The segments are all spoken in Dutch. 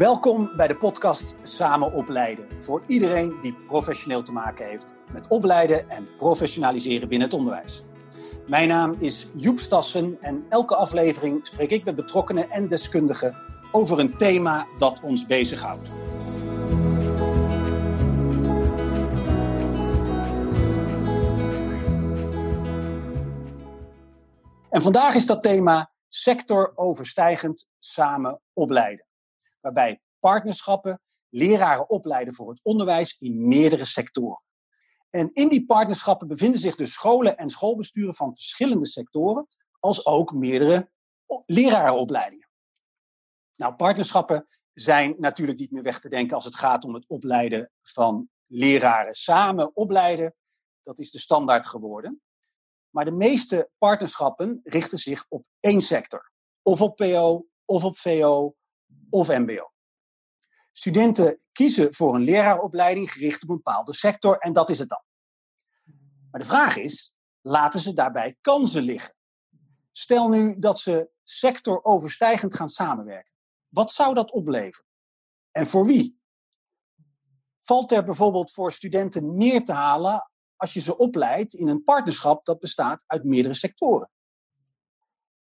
Welkom bij de podcast Samen Opleiden. Voor iedereen die professioneel te maken heeft met opleiden en professionaliseren binnen het onderwijs. Mijn naam is Joep Stassen en elke aflevering spreek ik met betrokkenen en deskundigen over een thema dat ons bezighoudt. En vandaag is dat thema sectoroverstijgend samen opleiden. Waarbij partnerschappen leraren opleiden voor het onderwijs in meerdere sectoren. En in die partnerschappen bevinden zich dus scholen en schoolbesturen van verschillende sectoren, als ook meerdere lerarenopleidingen. Nou, partnerschappen zijn natuurlijk niet meer weg te denken als het gaat om het opleiden van leraren. Samen opleiden, dat is de standaard geworden. Maar de meeste partnerschappen richten zich op één sector. Of op PO, of op VO, of MBO. Studenten kiezen voor een leraaropleiding gericht op een bepaalde sector en dat is het dan. Maar de vraag is, laten ze daarbij kansen liggen? Stel nu dat ze sectoroverstijgend gaan samenwerken. Wat zou dat opleveren? En voor wie? Valt er bijvoorbeeld voor studenten meer te halen als je ze opleidt in een partnerschap dat bestaat uit meerdere sectoren.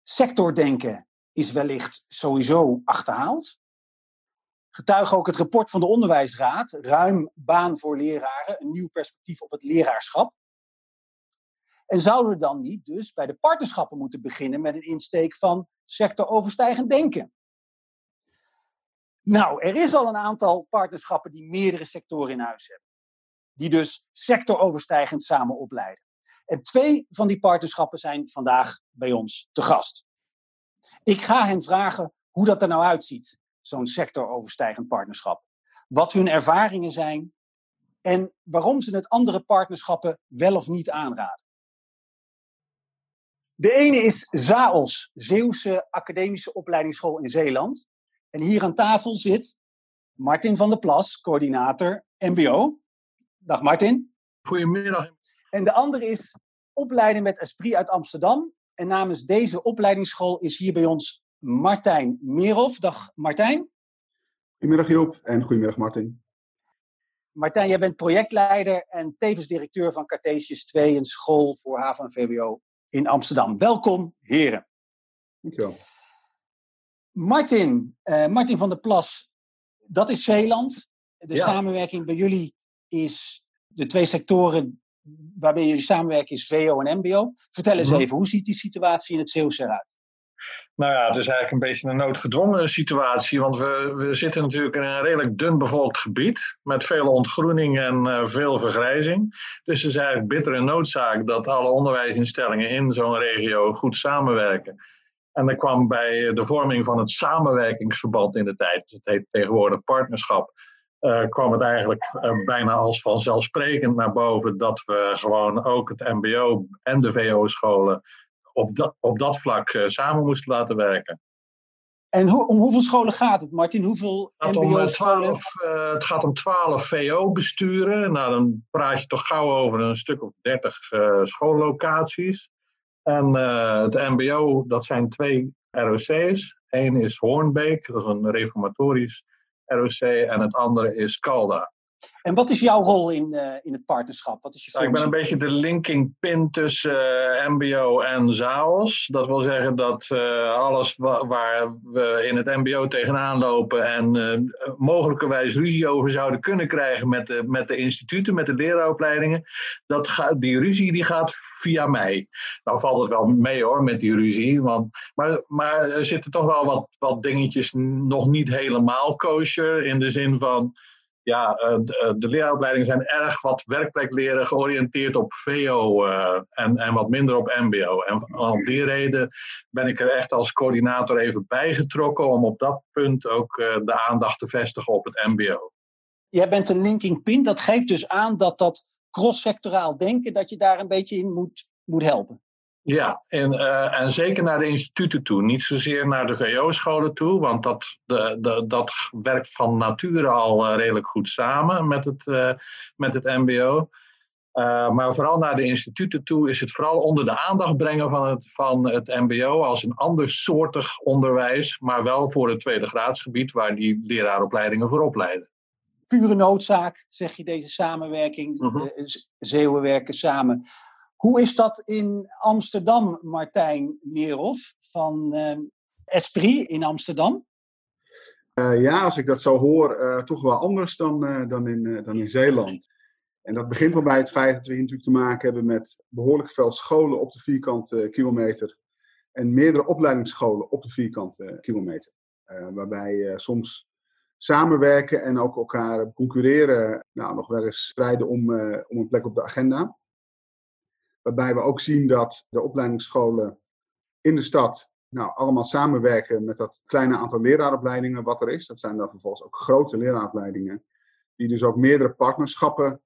Sectordenken is wellicht sowieso achterhaald. Getuige ook het rapport van de Onderwijsraad, ruim baan voor leraren, een nieuw perspectief op het leraarschap. En zouden we dan niet dus bij de partnerschappen moeten beginnen met een insteek van sectoroverstijgend denken? Nou, er is al een aantal partnerschappen die meerdere sectoren in huis hebben die dus sectoroverstijgend samen opleiden. En twee van die partnerschappen zijn vandaag bij ons te gast. Ik ga hen vragen hoe dat er nou uitziet, zo'n sectoroverstijgend partnerschap. Wat hun ervaringen zijn en waarom ze het andere partnerschappen wel of niet aanraden. De ene is ZAOS, Zeeuwse Academische Opleidingsschool in Zeeland. En hier aan tafel zit Martin van der Plas, coördinator MBO. Dag Martin. Goedemiddag. En de andere is opleiden met Esprit uit Amsterdam. En namens deze opleidingsschool is hier bij ons Martijn Meerhoff. Dag Martijn. Goedemiddag Joop en goedemiddag Martin. Martijn, jij bent projectleider en tevens directeur van Cartesius 2, een school voor HAVO en VWO in Amsterdam. Welkom, heren. Dankjewel. Martin, uh, Martin van der Plas, dat is Zeeland. De samenwerking bij jullie is de twee sectoren waarbij jullie samenwerken is VO en MBO. Vertel eens mhm. even, hoe ziet die situatie in het Zeeuws eruit? Nou ja, het is eigenlijk een beetje een noodgedwongen situatie, want we, we zitten natuurlijk in een redelijk dun bevolkt gebied met veel ontgroening en uh, veel vergrijzing. Dus het is eigenlijk bittere noodzaak dat alle onderwijsinstellingen in zo'n regio goed samenwerken. En er kwam bij de vorming van het samenwerkingsverband in de tijd, dus het heet tegenwoordig partnerschap, uh, kwam het eigenlijk uh, bijna als vanzelfsprekend naar boven dat we gewoon ook het MBO en de VO-scholen op dat, op dat vlak uh, samen moesten laten werken. En hoe, om hoeveel scholen gaat het, Martin? Hoeveel MBO-scholen? het gaat om 12 VO-besturen. Nou, dan praat je toch gauw over een stuk of 30 schoollocaties. En het MBO, dat zijn twee ROC's. Eén is Hoornbeek, dat is een reformatorisch ROC en het andere is Calda. En wat is jouw rol in, uh, in het partnerschap? Wat is je functie? ik ben een beetje de linking pin tussen uh, eh, MBO en ZAOS. Dat wil zeggen dat uh, alles wa waar we in het MBO tegenaan lopen en mogelijkerwijs ruzie over zouden kunnen krijgen met de, met de instituten, met de leraaropleidingen, dat die ruzie die gaat via mij. Nou valt het wel mee hoor met die ruzie, want, maar, maar er zitten toch wel wat, wat dingetjes nog niet helemaal kosher in de zin van ja, eh, de, eh, de leraaropleidingen zijn erg wat werkplekleren georiënteerd op VO uh, en, en wat minder op MBO. En om die reden ben ik er echt als coördinator even bijgetrokken om op dat punt ook uh, de aandacht te vestigen op het MBO. Jij bent een linking pin, dat geeft dus aan dat dat cross-sectoraal denken, dat je daar een beetje in moet, moet helpen. Ja, en, uh, en zeker naar de instituten toe. Niet zozeer naar de VO-scholen toe, want dat, de, de, dat werkt van nature al uh, redelijk goed samen met het, uh, met het MBO. Maar vooral naar de instituten toe is het vooral onder de aandacht brengen van het, van het MBO als een ander soortig onderwijs, maar wel voor het tweede graadsgebied waar die leraaropleidingen voor opleiden. Pure noodzaak, zeg je deze samenwerking. Uh Zeeuwen werken samen. Hoe is dat in Amsterdam, Martijn Meerhoff van uh, Esprit in Amsterdam? Uh, ja, als ik dat zo hoor, uh, toch wel anders dan, dan, in, dan in Zeeland. En dat begint al bij het feit dat we hier natuurlijk te maken hebben met behoorlijk veel scholen op de vierkante kilometer. En meerdere opleidingsscholen op de vierkante kilometer. waarbij soms samenwerken en ook elkaar concurreren, nou, nog wel eens strijden om, om een plek op de agenda. Waarbij we ook zien dat de opleidingsscholen in de stad nou, allemaal samenwerken met dat kleine aantal leraaropleidingen wat er is. Dat zijn dan vervolgens ook grote leraaropleidingen, die dus ook meerdere partnerschappen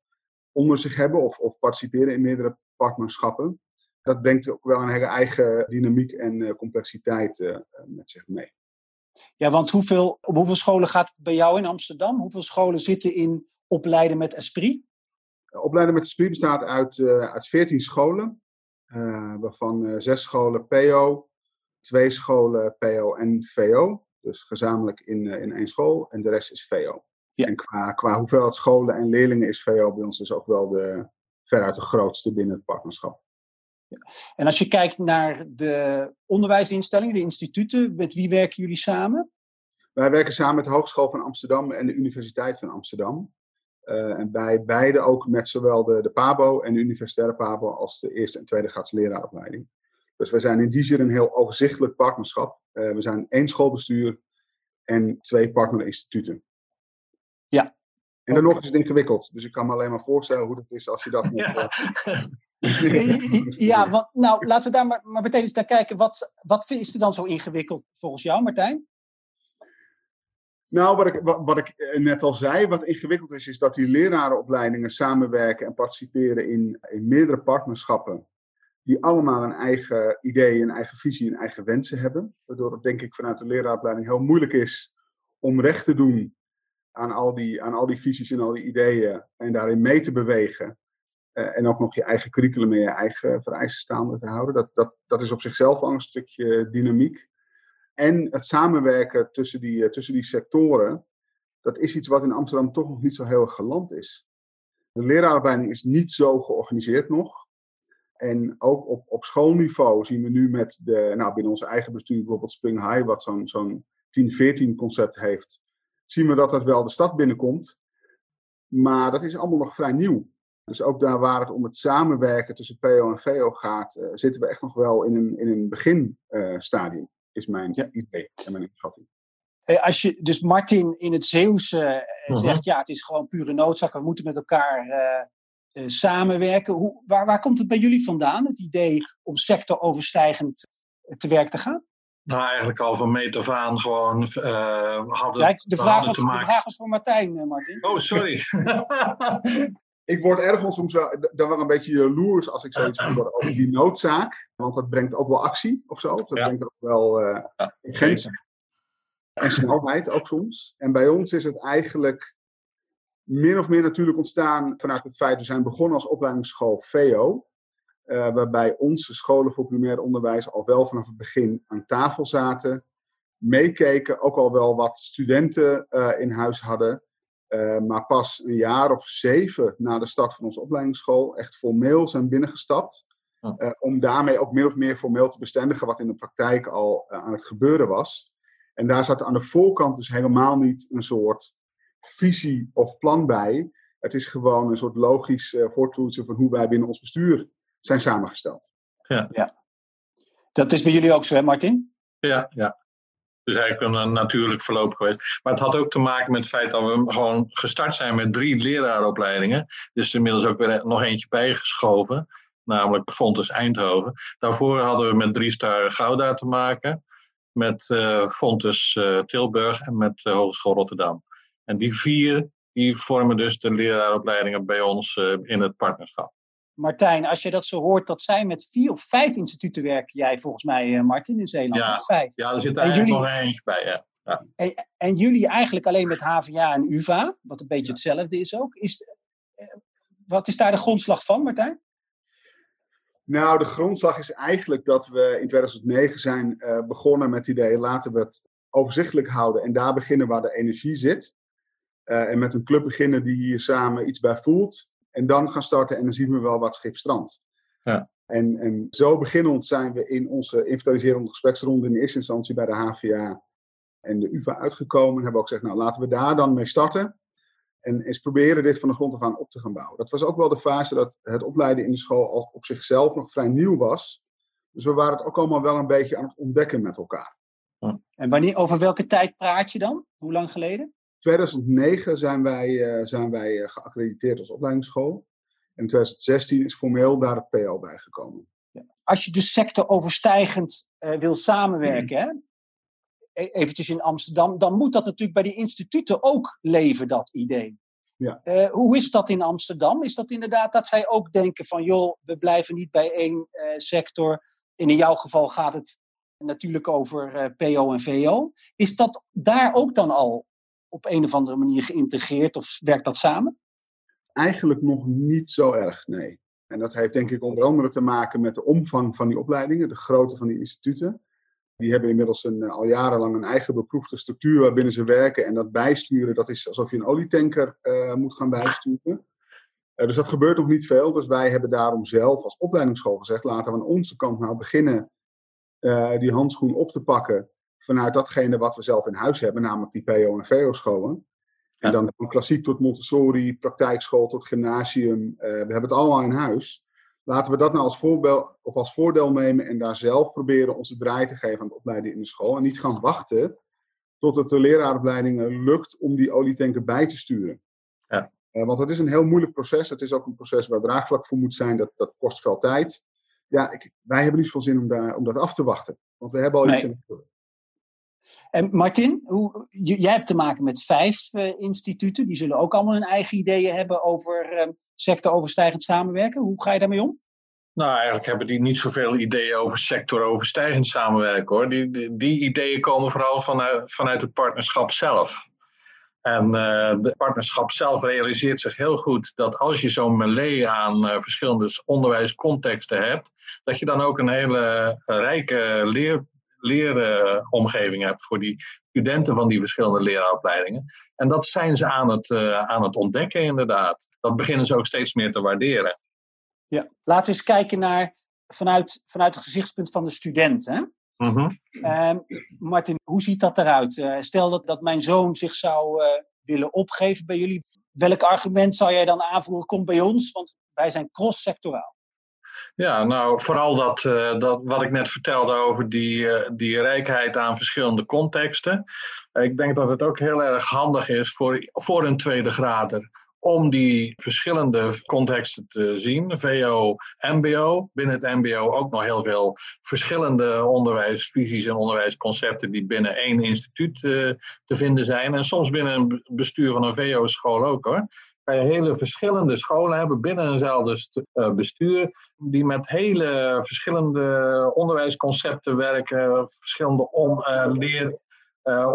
onder zich hebben of, of participeren in meerdere partnerschappen. Dat brengt ook wel een hele eigen dynamiek en uh, complexiteit uh, met zich mee. Ja, want hoeveel, op hoeveel scholen gaat het bij jou in Amsterdam? Hoeveel scholen zitten in opleiden met Esprit? Opleiden met Esprit bestaat uit, uh, uit 14 scholen, waarvan zes scholen PO, twee scholen PO en VO. Dus gezamenlijk in, in één school en de rest is VO. Ja. En qua, qua hoeveelheid scholen en leerlingen is VO bij ons dus ook wel de, veruit de grootste binnen het partnerschap. Ja. En als je kijkt naar de onderwijsinstellingen, de instituten, met wie werken jullie samen? Wij werken samen met de Hogeschool van Amsterdam en de Universiteit van Amsterdam. Uh, en bij beide ook met zowel de, de PABO en de universitaire PABO als de eerste en tweede graads leraaropleiding. Dus wij zijn in die zin een heel overzichtelijk partnerschap. Uh, we zijn één schoolbestuur en twee partnerinstituten. Ja. En dan nog is het ingewikkeld. Dus ik kan me alleen maar voorstellen hoe dat is als je dat moet. Ja, ja want, nou laten we daar maar, maar meteen eens naar kijken. Wat, wat is er dan zo ingewikkeld volgens jou, Martijn? Nou, wat ik, wat, ik eh, net al zei, wat ingewikkeld is, is dat die lerarenopleidingen samenwerken en participeren in, in meerdere partnerschappen. Die allemaal een eigen idee, een eigen visie, een eigen wensen hebben. Waardoor het denk ik vanuit de leraaropleiding heel moeilijk is om recht te doen aan al die, aan al die visies en al die ideeën en daarin mee te bewegen. Uh, en ook nog je eigen curriculum en je eigen vereisten staande te houden. Dat, dat, dat is op zichzelf al een stukje dynamiek. En het samenwerken tussen die, uh, tussen die sectoren, dat is iets wat in Amsterdam toch nog niet zo heel erg geland is. De leraaropleiding is niet zo georganiseerd nog. En ook op, op schoolniveau zien we nu met de, nou binnen onze eigen bestuur bijvoorbeeld Spring High, wat zo'n zo'n 10-14 concept heeft, zien we dat dat wel de stad binnenkomt. Maar dat is allemaal nog vrij nieuw. Dus ook daar waar het om het samenwerken tussen PO en VO gaat, uh, zitten we echt nog wel in een, in een beginstadium, is mijn ja. idee en mijn inschatting. Uh, als je, dus Martin in het Zeeuwse -huh. zegt, ja, het is gewoon pure noodzaak, we moeten met elkaar samenwerken. Hoe, waar, waar komt het bij jullie vandaan, het idee om sectoroverstijgend te werk te gaan? Nou, eigenlijk al van meet af aan gewoon uh, hadden Kijk, de vraag, was, de vraag was voor Martijn, Martin. Oh, sorry. ik word ergens soms wel, dan wel een beetje jaloers als ik zoiets hoor over die noodzaak. Want dat brengt ook wel actie of zo. Dat ja. brengt ook wel uh, ja, En snelheid ook soms. En bij ons is het eigenlijk min of meer natuurlijk ontstaan vanuit het feit, we zijn begonnen als opleidingsschool VO. Uh, waarbij onze scholen voor primair onderwijs al wel vanaf het begin aan tafel zaten, meekeken, ook al wel wat studenten uh, in huis hadden, uh, maar pas een jaar of zeven na de start van onze opleidingsschool echt formeel zijn binnengestapt, ja. om daarmee ook min of meer formeel te bestendigen wat in de praktijk al aan het gebeuren was. En daar zat aan de voorkant dus helemaal niet een soort visie of plan bij. Het is gewoon een soort logisch voortvloeisel van hoe wij binnen ons bestuur zijn samengesteld. Ja. ja. Dat is bij jullie ook zo, hè, Martin? Ja, ja. Dus eigenlijk een natuurlijk verloop geweest. Maar het had ook te maken met het feit dat we gewoon gestart zijn met drie leraaropleidingen. Dus inmiddels ook weer nog eentje bijgeschoven. Namelijk Fontes Eindhoven. Daarvoor hadden we met drie star Gouda te maken. Met uh, Fontes uh, Tilburg en met uh, Hogeschool Rotterdam. En die vier die vormen dus de leraaropleidingen bij ons in het partnerschap. Martijn, als je dat zo hoort, dat zij met vier of vijf instituten werken, jij volgens mij, Martin, in Zeeland. Ja, vijf. ja er zit er eigenlijk jullie, nog eentje bij, ja. ja. En, en, jullie eigenlijk alleen met HVA en UvA, wat een beetje hetzelfde is ook. Is, wat is daar de grondslag van, Martijn? Nou, de grondslag is eigenlijk dat we in 2009 zijn uh, begonnen met het idee, laten we het overzichtelijk houden en daar beginnen waar de energie zit. Uh, en met een club beginnen die hier samen iets bij voelt. En dan gaan starten en dan zien we wel wat schip strand. Ja. En, en zo beginnend zijn we in onze inventariserende gespreksronde in eerste instantie bij de HVA en de UvA uitgekomen. En hebben ook gezegd, nou laten we daar dan mee starten. En eens proberen dit van de grond af aan op te gaan bouwen. Dat was ook wel de fase dat het opleiden in de school al op zichzelf nog vrij nieuw was. Dus we waren het ook allemaal wel een beetje aan het ontdekken met elkaar. En wanneer, over welke tijd praat je dan? Hoe lang geleden? 2009 zijn wij, uh, zijn wij uh, geaccrediteerd als opleidingsschool. En in 2016 is formeel daar het PO bijgekomen. Ja. Als je dus sectoroverstijgend uh, wil samenwerken, hè? E eventjes in Amsterdam, dan moet dat natuurlijk bij die instituten ook leven, dat idee. Ja. Uh, hoe is dat in Amsterdam? Is dat inderdaad dat zij ook denken van, joh, we blijven niet bij één uh, sector. En in jouw geval gaat het natuurlijk over PO en VO. Is dat daar ook dan al op een of andere manier geïntegreerd of werkt dat samen? Eigenlijk nog niet zo erg, nee. En dat heeft denk ik onder andere te maken met de omvang van die opleidingen, de grootte van die instituten. Die hebben inmiddels een, al jarenlang een eigen beproefde structuur waarbinnen ze werken. En dat bijsturen, dat is alsof je een olietanker uh, moet gaan bijsturen. Uh, dus dat gebeurt nog niet veel. Dus wij hebben daarom zelf als opleidingsschool gezegd: laten we aan onze kant nou beginnen die handschoen op te pakken vanuit datgene wat we zelf in huis hebben, namelijk die PO- en VO-scholen. En dan van klassiek tot Montessori, praktijkschool tot gymnasium. we hebben het allemaal in huis. Laten we dat nou als, voorbeeld, of als voordeel nemen en daar zelf proberen onze draai te geven aan het opleiden in de school. En niet gaan wachten tot het de leraaropleidingen lukt om die olietanken bij te sturen. Ja. Uh, want het is een heel moeilijk proces. Het is ook een proces waar draagvlak voor moet zijn. Dat, dat kost veel tijd. Ja, ik, wij hebben niet veel zin om, daar, om dat af te wachten. Want we hebben al iets in het en Martin, hoe, jij hebt te maken met vijf uh, instituten. Die zullen ook allemaal hun eigen ideeën hebben over uh, sectoroverstijgend samenwerken. Hoe ga je daarmee om? Nou, eigenlijk hebben die niet zoveel ideeën over sectoroverstijgend samenwerken hoor. Die, die, ideeën komen vooral vanuit, vanuit het partnerschap zelf. En het partnerschap zelf realiseert zich heel goed dat als je zo'n melee aan uh, verschillende onderwijscontexten hebt, dat je dan ook een hele rijke leer, leeromgeving hebt voor die studenten van die verschillende leraaropleidingen. En dat zijn ze aan het, uh, aan het ontdekken inderdaad. Dat beginnen ze ook steeds meer te waarderen. Ja, laten we eens kijken naar vanuit, vanuit het gezichtspunt van de student. Hè? Mm -hmm. uh, Martin, hoe ziet dat eruit? Uh, stel dat, dat mijn zoon zich zou uh, willen opgeven bij jullie. Welk argument zou jij dan aanvoeren? Kom bij ons, want wij zijn cross-sectoraal. Ja, nou vooral dat, uh, dat wat ik net vertelde over die, uh, die rijkheid aan verschillende contexten. ik denk dat het ook heel erg handig is voor, voor een tweede grader om die verschillende contexten te zien. VO, MBO. Binnen het MBO ook nog heel veel verschillende onderwijsvisies en onderwijsconcepten die binnen één instituut te vinden zijn. En soms binnen een bestuur van een VO-school ook hoor. Kan hele verschillende scholen hebben binnen eenzelfde uh, bestuur, die met hele verschillende onderwijsconcepten werken, verschillende on, uh, leer,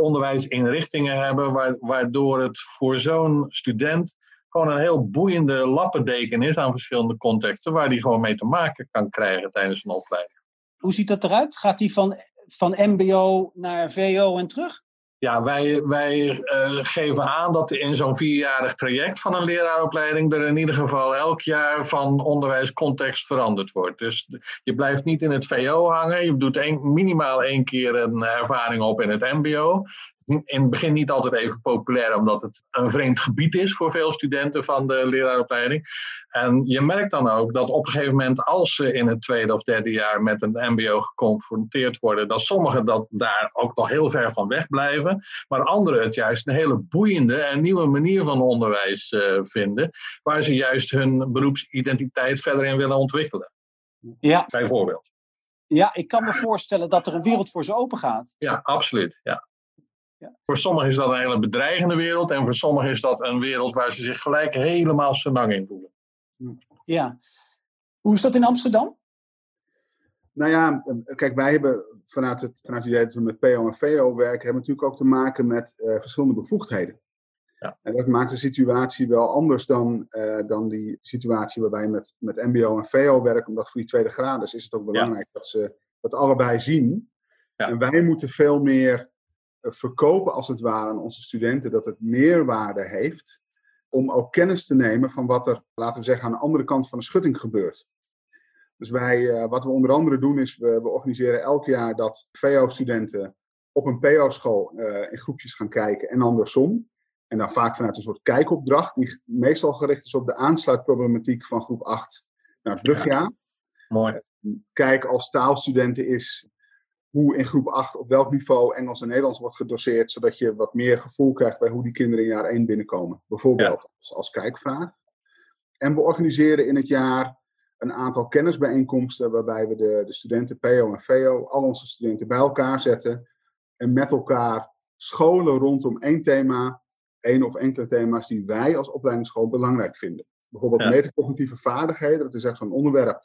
onderwijsinrichtingen hebben, waardoor het voor zo'n student gewoon een heel boeiende lappendeken is aan verschillende contexten, waar die gewoon mee te maken kan krijgen tijdens een opleiding. Hoe ziet dat eruit? Gaat die van, van MBO naar VO en terug? Ja, wij, wij uh, geven aan dat in zo'n vierjarig traject van een leraaropleiding er in ieder geval elk jaar van onderwijscontext veranderd wordt. Dus je blijft niet in het VO hangen, je doet minimaal één keer een ervaring op in het MBO in het begin niet altijd even populair, omdat het een vreemd gebied is voor veel studenten van de leraaropleiding. En je merkt dan ook dat op een gegeven moment, als ze in het tweede of derde jaar met een MBO geconfronteerd worden, dat sommigen dat daar ook nog heel ver van weg blijven, maar anderen het juist een hele boeiende en nieuwe manier van onderwijs uh, vinden, waar ze juist hun beroepsidentiteit verder in willen ontwikkelen. Ja. Bijvoorbeeld. Ja, ik kan me voorstellen dat er een wereld voor ze open gaat. Ja, absoluut. Ja. Ja. Voor sommigen is dat een hele bedreigende wereld en voor sommigen is dat een wereld waar ze zich gelijk helemaal senang in voelen. Ja. Hoe is dat in Amsterdam? Nou ja, kijk, wij hebben vanuit het, vanuit het idee dat we met PO en VO werken, hebben natuurlijk ook te maken met uh, verschillende bevoegdheden. Ja. En dat maakt de situatie wel anders dan, uh, dan die situatie waarbij je met, met MBO en VO werkt. Omdat voor die tweede graden is het ook belangrijk dat ze dat allebei zien. Ja. En wij moeten veel meer eh, verkopen, als het ware, aan onze studenten dat het meerwaarde heeft. Om ook kennis te nemen van wat er, laten we zeggen, aan de andere kant van de schutting gebeurt. Dus wij, uh, wat we onder andere doen, is we, we organiseren elk jaar dat VO-studenten op een PO-school uh, in groepjes gaan kijken en andersom. En dan vaak vanuit een soort kijkopdracht, die meestal gericht is op de aansluitproblematiek van groep 8 naar het brugjaar. Ja. Mooi. Kijk als taalstudenten is hoe in groep 8 op welk niveau Engels en Nederlands wordt gedoseerd, zodat je wat meer gevoel krijgt bij hoe die kinderen in jaar 1 binnenkomen. Bijvoorbeeld als, als kijkvraag. En we organiseren in het jaar een aantal kennisbijeenkomsten waarbij we de, de studenten PO en VO, al onze studenten bij elkaar zetten en met elkaar scholen rondom één thema, één of enkele thema's die wij als opleidingsschool belangrijk vinden. Bijvoorbeeld ja. metacognitieve vaardigheden, dat is echt zo'n onderwerp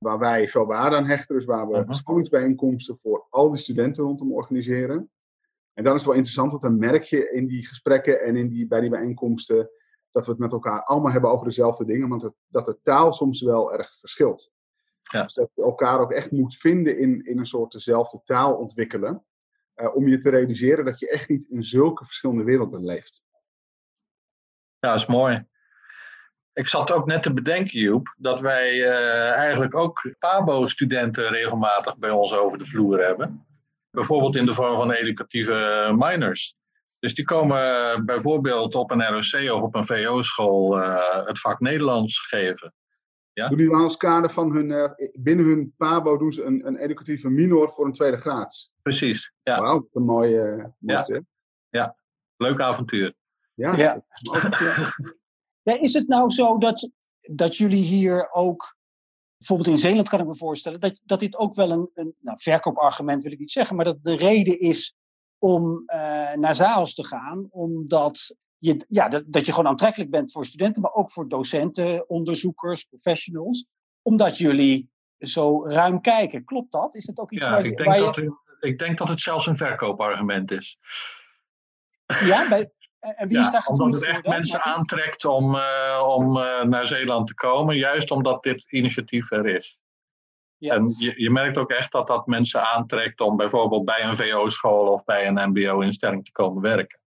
waar wij veel waarde aan hechten, dus waar we scholingsbijeenkomsten voor al die studenten rondom organiseren. En dan is het wel interessant, want dan merk je in die gesprekken en in die, bij die bijeenkomsten dat we het met elkaar allemaal hebben over dezelfde dingen, want het, dat de taal soms wel erg verschilt. Ja. Dus dat je elkaar ook echt moet vinden in, in een soort dezelfde taal ontwikkelen. Uh, om je te realiseren dat je echt niet in zulke verschillende werelden leeft. Ja, dat is mooi. Ik zat ook net te bedenken, Joep, dat wij uh, eigenlijk ook PABO-studenten regelmatig bij ons over de vloer hebben. Bijvoorbeeld in de vorm van educatieve minors. Dus die komen bijvoorbeeld op een ROC of op een VO-school uh, het vak Nederlands geven. Ja? Doen die als kader van hun, uh, binnen hun PABO doen ze een, een educatieve minor voor een tweede graad? Precies, ja. Wauw, een mooie, uh, ja. ja, leuk avontuur. Ja. ja. Ja. Is het nou zo dat, dat jullie hier ook, bijvoorbeeld in Zeeland kan ik me voorstellen, dat, dat dit ook wel een, een nou, verkoopargument wil ik niet zeggen, maar dat de reden is om uh, naar ZAOS te gaan, omdat je, ja, dat, dat je gewoon aantrekkelijk bent voor studenten, maar ook voor docenten, onderzoekers, professionals, omdat jullie zo ruim kijken. Klopt dat? Is dat ook iets ja, waar, ik denk, dat, je... ik denk dat het zelfs een verkoopargument is. Ja, bij, en wie ja, is daar Omdat het echt mensen aantrekt om, uh, om uh, naar Zeeland te komen, juist omdat dit initiatief er is. Ja. En je, je merkt ook echt dat dat mensen aantrekt om bijvoorbeeld bij een VO-school of bij een MBO-instelling te komen werken.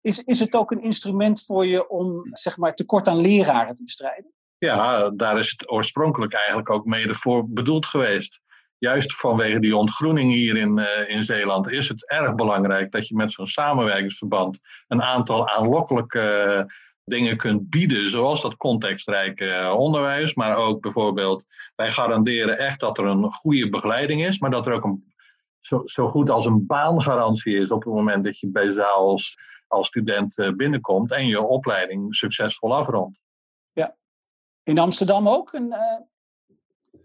Is, is het ook een instrument voor je om zeg maar, tekort aan leraren te bestrijden? Ja, daar is het oorspronkelijk eigenlijk ook mede voor bedoeld geweest. Juist vanwege die ontgroening hier in, uh, in Zeeland is het erg belangrijk dat je met zo'n samenwerkingsverband een aantal aanlokkelijke dingen kunt bieden, zoals dat contextrijke onderwijs, maar ook bijvoorbeeld, wij garanderen echt dat er een goede begeleiding is, maar dat er ook een, zo, zo goed als een baangarantie is op het moment dat je bij ZAALS als student eh, binnenkomt en je opleiding succesvol afrondt. Ja. In Amsterdam ook,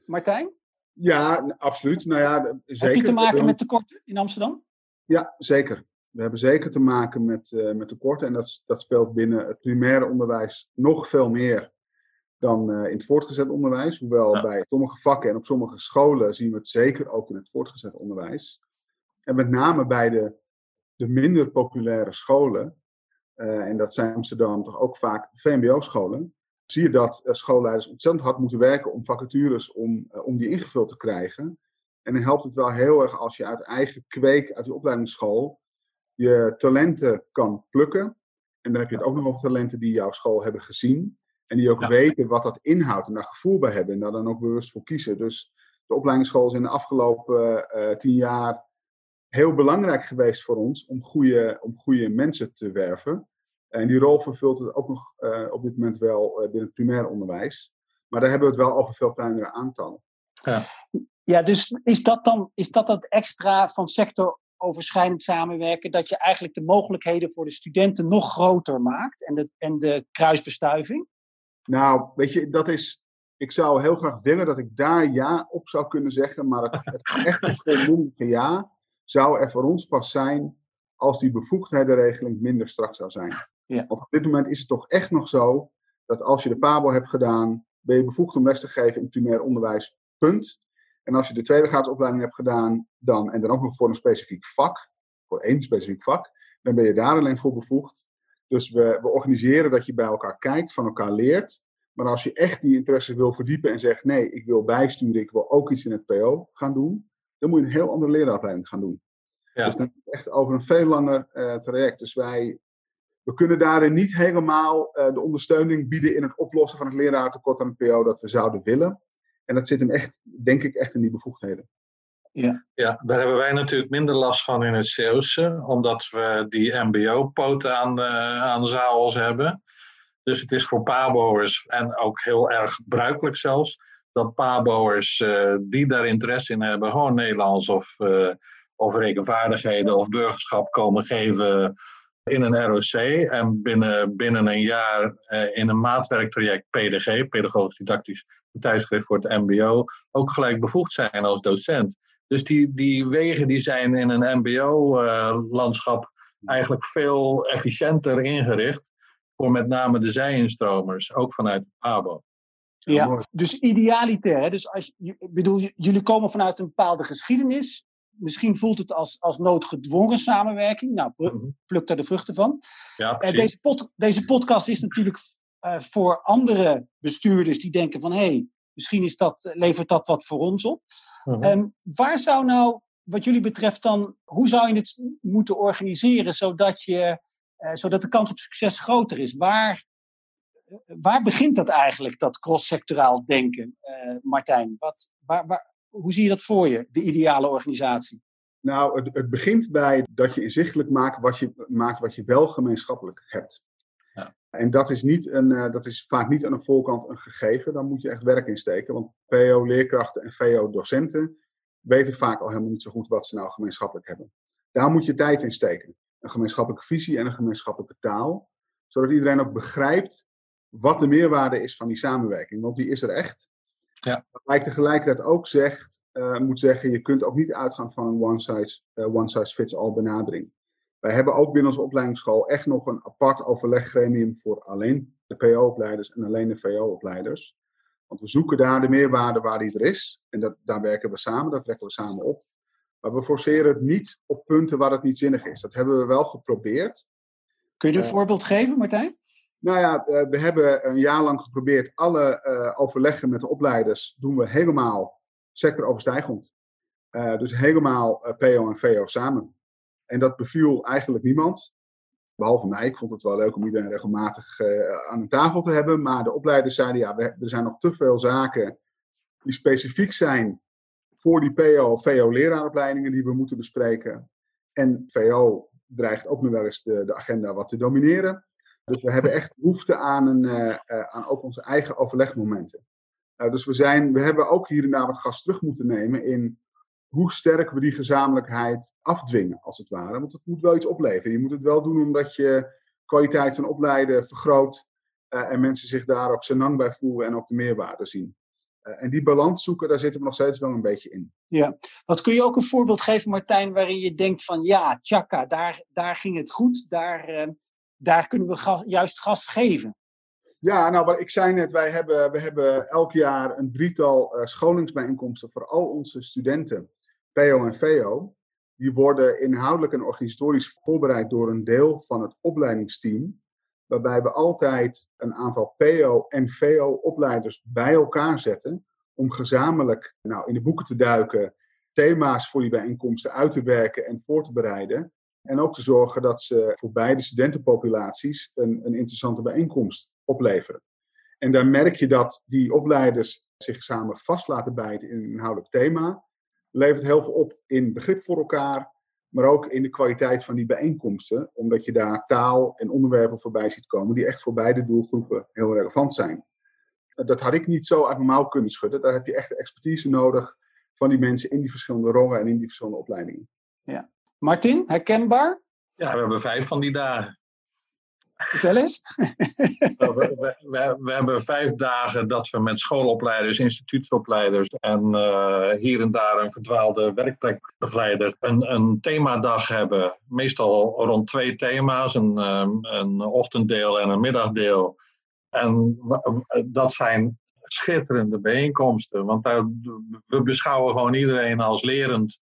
Martijn? Ja, absoluut. Nou ja, zeker. Heb je te maken met tekorten in Amsterdam? Ja, zeker. We hebben zeker te maken met, uh, met tekorten en dat, dat speelt binnen het primaire onderwijs nog veel meer dan uh, in het voortgezet onderwijs. Hoewel ja. bij sommige vakken en op sommige scholen zien we het zeker ook in het voortgezet onderwijs. En met name bij de de minder populaire scholen, uh, en dat zijn Amsterdam toch ook vaak VMBO-scholen, zie je dat uh, schoolleiders ontzettend hard moeten werken om vacatures om, uh, om die ingevuld te krijgen. En dan helpt het wel heel erg als je uit eigen kweek, uit die opleidingsschool, je talenten kan plukken. En dan heb je het ook nog over talenten die jouw school hebben gezien. En die ook ja. weten wat dat inhoudt en daar gevoel bij hebben en daar dan ook bewust voor kiezen. Dus de opleidingsschool is in de afgelopen tien jaar heel belangrijk geweest voor ons om goede, om goede mensen te werven. En die rol vervult het ook nog uh, op dit moment wel uh, binnen het primair onderwijs. Maar daar hebben we het wel over veel kleinere aantallen. Ja, ja dus is dat dan is dat het extra van sectoroverschrijdend samenwerken, dat je eigenlijk de mogelijkheden voor de studenten nog groter maakt en de, en de kruisbestuiving? Nou, weet je, dat is. Ik zou heel graag willen dat ik daar ja op zou kunnen zeggen, maar het, het echt een volmondige ja zou er voor ons pas zijn als die bevoegdheidenregeling minder strak zou zijn. Ja. Want op dit moment is het toch echt nog zo dat als je de PABO hebt gedaan, ben je bevoegd om les te geven in het primair onderwijs, punt. En als je de tweede graadsopleiding hebt gedaan, dan, en dan ook nog voor een specifiek vak, voor één specifiek vak, dan ben je daar alleen voor bevoegd. Dus we, we organiseren dat je bij elkaar kijkt, van elkaar leert. Maar als je echt die interesse wil verdiepen en zegt: nee, ik wil bijsturen, ik wil ook iets in het PO gaan doen, dan moet je een heel andere leraaropleiding gaan doen. Ja. Dus dan echt over een veel langer uh, traject. Dus wij we kunnen daarin niet helemaal uh, de ondersteuning bieden in het oplossen van het leraartekort aan het PO dat we zouden willen. En dat zit hem echt, denk ik, echt in die bevoegdheden. Ja. ja, daar hebben wij natuurlijk minder last van in het Zeeuwse, omdat we die MBO-poten aan, uh, aan zaals hebben. Dus het is voor paboers en ook heel erg gebruikelijk zelfs, dat paboers uh, die daar interesse in hebben, gewoon Nederlands of, uh, of rekenvaardigheden of burgerschap komen geven in een ROC. En binnen, binnen een jaar uh, in een maatwerktraject PDG, pedagogisch didactisch thuisgericht voor het MBO, ook gelijk bevoegd zijn als docent. Dus die, die wegen die zijn in een MBO-landschap eigenlijk veel efficiënter ingericht voor met name de zij-instromers, ook vanuit PABO. Ja, dus idealitair. Dus als, bedoel, jullie komen vanuit een bepaalde geschiedenis. Misschien voelt het als, als noodgedwongen samenwerking. Nou, mhm. pluk daar de vruchten van. Ja, uh, deze, pod, deze podcast is natuurlijk uh, voor andere bestuurders die denken van... hé, hey, misschien is dat, levert dat wat voor ons op. Mhm. Um, waar zou nou, wat jullie betreft dan... hoe zou je het moeten organiseren zodat je uh, zodat de kans op succes groter is. Waar, waar begint dat eigenlijk, dat cross-sectoraal denken, uh, Martijn? Wat, waar, waar, hoe zie je dat voor je, de ideale organisatie? Nou, het, het begint bij dat je inzichtelijk maakt wat je, maakt wat je wel gemeenschappelijk hebt. Ja. En dat is, niet een, uh, dat is vaak niet aan de voorkant een gegeven. Dan moet je echt werk insteken. Want PO-leerkrachten en VO-docenten weten vaak al helemaal niet zo goed wat ze nou gemeenschappelijk hebben. Daar moet je tijd in steken een gemeenschappelijke visie en een gemeenschappelijke taal. Zodat iedereen ook begrijpt wat de meerwaarde is van die samenwerking. Want die is er echt. Ja. Waarbij ik tegelijkertijd ook zegt, uh, moet zeggen, je kunt ook niet uitgaan van een one size, uh, one size fits all benadering. Wij hebben ook binnen onze opleidingsschool echt nog een apart overleggremium voor alleen de PO-opleiders en alleen de VO-opleiders. Want we zoeken daar de meerwaarde waar die er is. En dat, daar werken we samen, dat trekken we samen op. Maar we forceren het niet op punten waar het niet zinnig is. Dat hebben we wel geprobeerd. Kun je een uh, voorbeeld geven, Martijn? Nou ja, uh, we hebben een jaar lang geprobeerd alle uh, overleggen met de opleiders doen we helemaal sectoroverstijgend. dus helemaal PO en VO samen. En dat beviel eigenlijk niemand. Behalve mij. Ik vond het wel leuk om iedereen regelmatig aan een tafel te hebben. Maar de opleiders zeiden ja, er zijn nog te veel zaken die specifiek zijn voor die PO, VO-leraaropleidingen die we moeten bespreken. En VO dreigt ook nog wel eens de, de agenda wat te domineren. Dus we hebben echt behoefte aan, een, uh, uh, aan ook onze eigen overlegmomenten. Uh, dus we, zijn, we hebben ook hier en daar wat gas terug moeten nemen in hoe sterk we die gezamenlijkheid afdwingen, als het ware. Want het moet wel iets opleveren. Je moet het wel doen omdat je kwaliteit van opleiden vergroot en mensen zich daar ook senang bij voelen en ook de meerwaarde zien. Eh, en die balans zoeken, daar zitten we nog steeds wel een beetje in. Ja, wat kun je ook een voorbeeld geven, Martijn, waarin je denkt van ja, tjaka, daar, daar ging het goed, daar, daar kunnen we juist gas geven. Ja, nou, ik zei net, wij hebben, we hebben elk jaar een drietal uh, scholingsbijeenkomsten voor al onze studenten, PO en VO. Die worden inhoudelijk en organisatorisch voorbereid door een deel van het opleidingsteam waarbij we altijd een aantal PO- en VO-opleiders bij elkaar zetten om gezamenlijk nou, in de boeken te duiken, thema's voor die bijeenkomsten uit te werken en voor te bereiden. En ook te zorgen dat ze voor beide studentenpopulaties een, een interessante bijeenkomst opleveren. En daar merk je dat die opleiders zich samen vast laten bijten in een inhoudelijk thema. Levert heel veel op in begrip voor elkaar, maar ook in de kwaliteit van die bijeenkomsten, omdat je daar taal en onderwerpen voorbij ziet komen die echt voor beide doelgroepen heel relevant zijn. Dat had ik niet zo uit mijn kunnen schudden. Daar heb je echt expertise nodig van die mensen in die verschillende rollen en in die verschillende opleidingen. Ja. Martin, herkenbaar? Ja, we hebben vijf van die dagen. Vertel eens. Nou, we, we, we, hebben vijf dagen dat we met schoolopleiders, instituutsopleiders en uh, hier en daar een verdwaalde werkplekbegeleider een, een themadag hebben. Meestal rond twee thema's, een, um, een ochtenddeel en een middagdeel. En dat zijn schitterende bijeenkomsten, want daar, we beschouwen gewoon iedereen als lerend.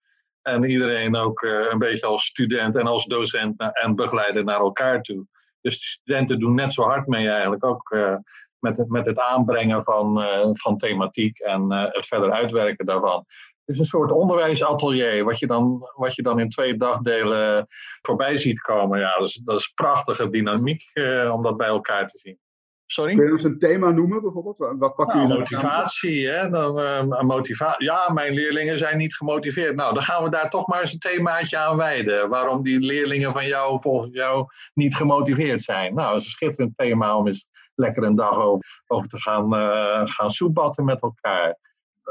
En iedereen ook uh, een beetje als student en als docent en begeleider naar elkaar toe. Dus de studenten doen net zo hard mee eigenlijk ook met, het, met het aanbrengen van, van thematiek en het verder uitwerken daarvan. Het is een soort onderwijsatelier, wat je dan, wat je dan in twee dagdelen voorbij ziet komen. Ja, dat is, dat is prachtige dynamiek om dat bij elkaar te zien. Sorry? Kun je eens een thema noemen bijvoorbeeld? Wat pak je nou, motivatie, hè? Dan, uh, motiva ja, mijn leerlingen zijn niet gemotiveerd. Nou, dan gaan we daar toch maar eens een themaatje aan wijden. Waarom die leerlingen van jou volgens jou niet gemotiveerd zijn. Nou, dat is een schitterend thema om eens lekker een dag over, over te gaan, uh, gaan soebatten met elkaar.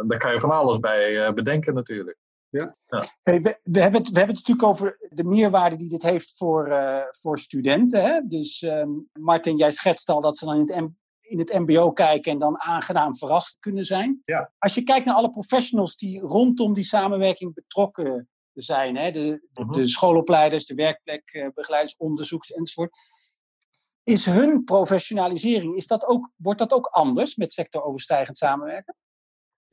Daar kan je van alles bij uh, bedenken natuurlijk. Ja. Hey, we, we, hebben het, we hebben het natuurlijk over de meerwaarde die dit heeft voor, uh, voor studenten. Hè? Dus um, Martin, jij schetst al dat ze dan in het, in het MBO kijken en dan aangenaam verrast kunnen zijn. Ja. Als je kijkt naar alle professionals die rondom die samenwerking betrokken zijn, hè? De, de, uh -huh. de schoolopleiders, de werkplekbegeleiders, onderzoeks enzovoort. Is hun professionalisering, is dat ook, wordt dat ook anders met sectoroverstijgend samenwerken?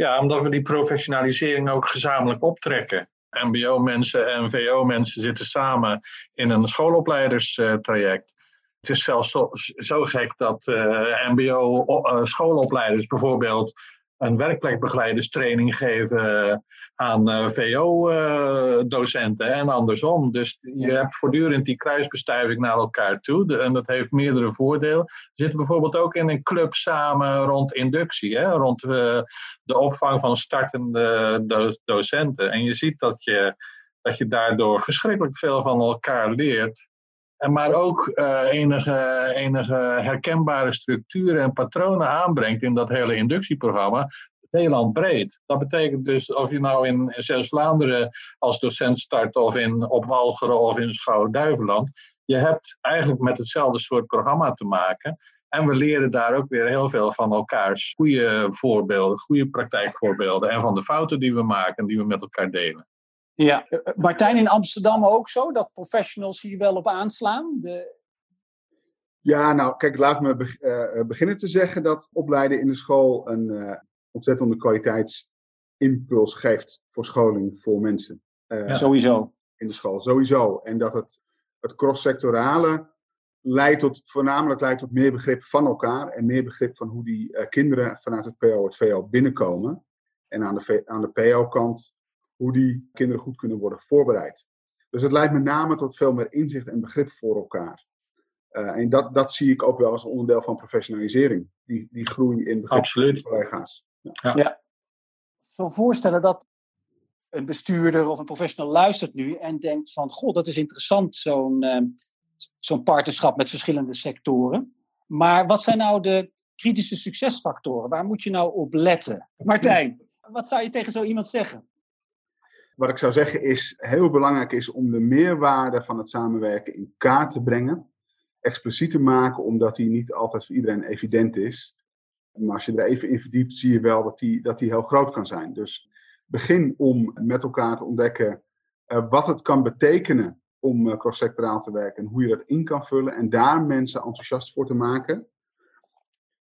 Ja, omdat we die professionalisering ook gezamenlijk optrekken. MBO-mensen en VO-mensen zitten samen in een schoolopleiderstraject. Het is zelfs zo, gek dat uh, MBO-schoolopleiders bijvoorbeeld een werkplekbegeleiderstraining geven aan uh, VO-docenten en andersom. Dus je hebt voortdurend die kruisbestuiving naar elkaar toe. en dat heeft meerdere voordelen. We zitten bijvoorbeeld ook in een club samen rond inductie, hè, rond de opvang van startende do docenten. En je ziet dat je, dat je daardoor verschrikkelijk veel van elkaar leert. Maar ook uh, enige, enige herkenbare structuren en patronen aanbrengt in dat hele inductieprogramma, heel breed. Dat betekent dus of je nou in Zeeuws-Vlaanderen als docent start of in op Walcheren of in Schouwen-Duiveland, je hebt eigenlijk met hetzelfde soort programma te maken. En we leren daar ook weer heel veel van elkaars goede voorbeelden, goede praktijkvoorbeelden en van de fouten die we maken en die we met elkaar delen. Ja, Martijn, in Amsterdam ook zo, dat professionals hier wel op aanslaan? De... Ja, nou, kijk, laat me uh, beginnen te zeggen dat opleiden in de school een uh, ontzettende kwaliteitsimpuls geeft voor scholing voor mensen. Uh, Sowieso. In de school, sowieso. En dat het, het cross-sectorale leidt tot, voornamelijk leidt tot meer begrip van elkaar en meer begrip van hoe die kinderen vanuit het PO, het VO binnenkomen. En aan de, aan de PO-kant hoe die kinderen goed kunnen worden voorbereid. Dus het leidt met name tot veel meer inzicht en begrip voor elkaar. Uh, en dat, dat zie ik ook wel als onderdeel van professionalisering. Die, die groei in begrip Absoluut. van collega's. Ja. ja. Ik zou voorstellen dat een bestuurder of een professional luistert nu en denkt van... Goh, dat is interessant, zo'n uh, zo'n partnerschap met verschillende sectoren. Maar wat zijn nou de kritische succesfactoren? Waar moet je nou op letten? Martijn, wat zou je tegen zo iemand zeggen? Wat ik zou zeggen is, heel belangrijk is om de meerwaarde van het samenwerken in kaart te brengen. Expliciet te maken, omdat die niet altijd voor iedereen evident is. Maar als je er even in verdiept, zie je wel dat die, dat die heel groot kan zijn. Dus begin om met elkaar te ontdekken uh, wat het kan betekenen om uh, cross-sectoraal te werken en hoe je dat in kan vullen. En daar mensen enthousiast voor te maken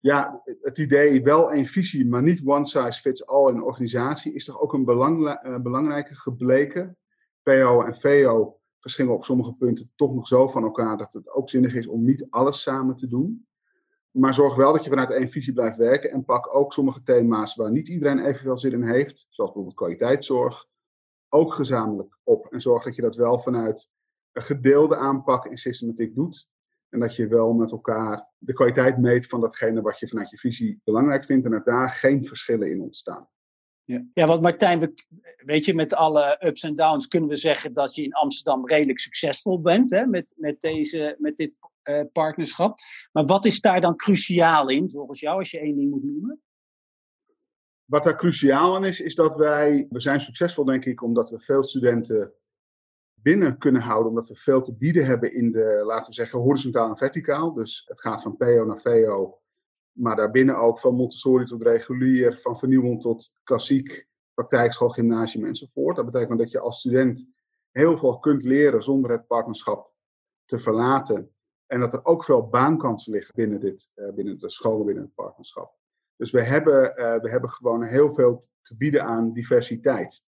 ja, het idee wel één visie, maar niet one size fits all in een organisatie, is toch ook een uh, belangrijke gebleken. PO en VO verschillen op sommige punten toch nog zo van elkaar dat het ook zinnig is om niet alles samen te doen. Maar zorg wel dat je vanuit één visie blijft werken en pak ook sommige thema's waar niet iedereen evenveel zin in heeft, zoals bijvoorbeeld kwaliteitszorg, ook gezamenlijk op. En zorg dat je dat wel vanuit een gedeelde aanpak en systematiek doet. En dat je wel met elkaar de kwaliteit meet van datgene wat je vanuit je visie belangrijk vindt. En dat daar geen verschillen in ontstaan. Ja, ja want Martijn, we, weet je, met alle ups en downs kunnen we zeggen dat je in Amsterdam redelijk succesvol bent hè, met, met, deze, met dit uh, partnerschap. Maar wat is daar dan cruciaal in, volgens jou, als je één ding moet noemen? Wat daar cruciaal in is, is dat wij, we zijn succesvol denk ik omdat we veel studenten binnen kunnen houden, omdat we veel te bieden hebben in de, laten we zeggen, horizontaal en verticaal. Dus het gaat van PO naar VO, maar daarbinnen ook van Montessori tot regulier, van vernieuwend tot klassiek, praktijkschool, gymnasium enzovoort. Dat betekent dat je als student heel veel kunt leren zonder het partnerschap te verlaten. En dat er ook veel baankansen liggen binnen, dit, uh, binnen de scholen, binnen het partnerschap. Dus we hebben, uh, we hebben gewoon heel veel te bieden aan diversiteit.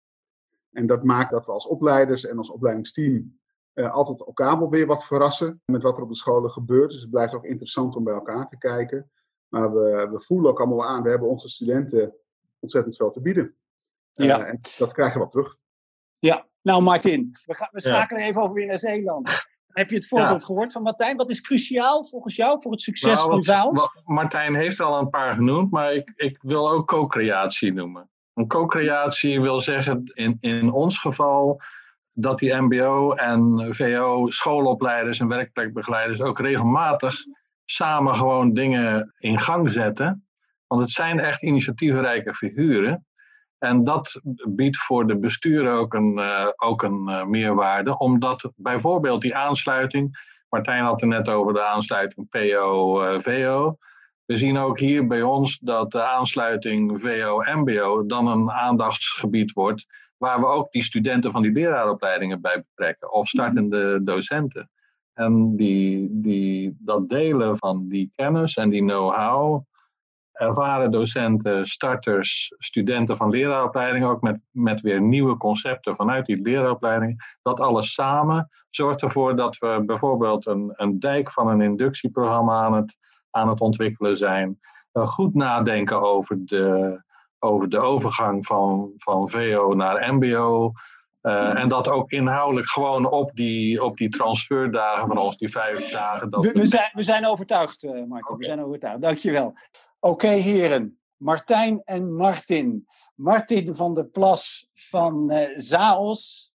En dat maakt dat we als opleiders en als opleidingsteam altijd elkaar wel weer wat verrassen met wat er op de scholen gebeurt. Dus het blijft ook interessant om bij elkaar te kijken. Maar we, we voelen ook allemaal aan, we hebben onze studenten ontzettend veel te bieden. Ja. en dat krijgen we terug. Ja, nou Martin, we, gaan, we schakelen even over weer naar Zeeland. Heb je het voorbeeld gehoord van Martijn? Wat is cruciaal volgens jou voor het succes nou, van Zaals? Martijn heeft al een paar genoemd, maar ik, ik wil ook co-creatie noemen. Een co-creatie wil zeggen, in, in ons geval, dat die MBO en VO, schoolopleiders en werkplekbegeleiders ook regelmatig samen gewoon dingen in gang zetten. Want het zijn echt initiatiefrijke figuren. En dat biedt voor de besturen ook een, uh, ook een uh, meerwaarde, omdat bijvoorbeeld die aansluiting, Martijn had het net over de aansluiting PO-VO. We zien ook hier bij ons dat de aansluiting VO-MBO dan een aandachtsgebied wordt, waar we ook die studenten van die leraaropleidingen bij betrekken, of startende docenten. En die, die, dat delen van die kennis en die know-how, ervaren docenten, starters, studenten van leraaropleidingen, ook met, met weer nieuwe concepten vanuit die leraaropleiding. Dat alles samen zorgt ervoor dat we bijvoorbeeld een, een dijk van een inductieprogramma aan het, aan het ontwikkelen zijn. Goed nadenken over de, over de overgang van, van VO naar MBO. Uh, en dat ook inhoudelijk gewoon op die, op die transferdagen van ons, die vijf dagen. Dat we, we, zijn, we zijn overtuigd, uh, Martin. Okay. We zijn overtuigd. Dankjewel. Oké, okay, heren. Martijn en Martin. Martin van der Plas van uh, Zaos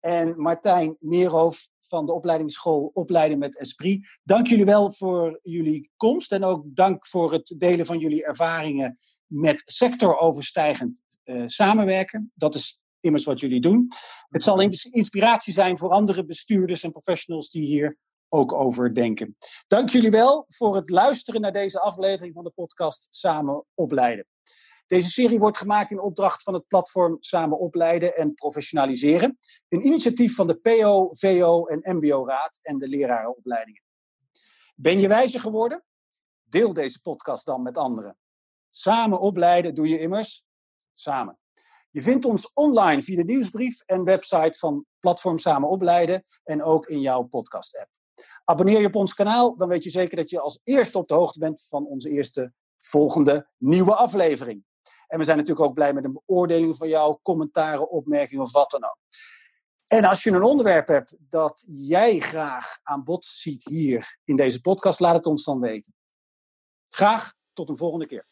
en Martijn Meerhof van de opleidingsschool Opleiden met Esprit. Dank jullie wel voor jullie komst en ook dank voor het delen van jullie ervaringen met sectoroverstijgend uh, samenwerken. Dat is immers wat jullie doen. Het zal inspiratie zijn voor andere bestuurders en professionals die hier ook over denken. Dank jullie wel voor het luisteren naar deze aflevering van de podcast Samen Opleiden. Deze serie wordt gemaakt in opdracht van het platform Samen Opleiden en Professionaliseren. Een initiatief van de PO, VO en MBO-raad en de lerarenopleidingen. Ben je wijzer geworden? Deel deze podcast dan met anderen. Samen opleiden doe je immers samen. Je vindt ons online via de nieuwsbrief en website van Platform Samen Opleiden en ook in jouw podcast-app. Abonneer je op ons kanaal, dan weet je zeker dat je als eerste op de hoogte bent van onze eerste volgende nieuwe aflevering. En we zijn natuurlijk ook blij met een beoordeling van jou, commentaren, opmerkingen of wat dan ook. En als je een onderwerp hebt dat jij graag aan bod ziet hier in deze podcast, laat het ons dan weten. Graag tot een volgende keer.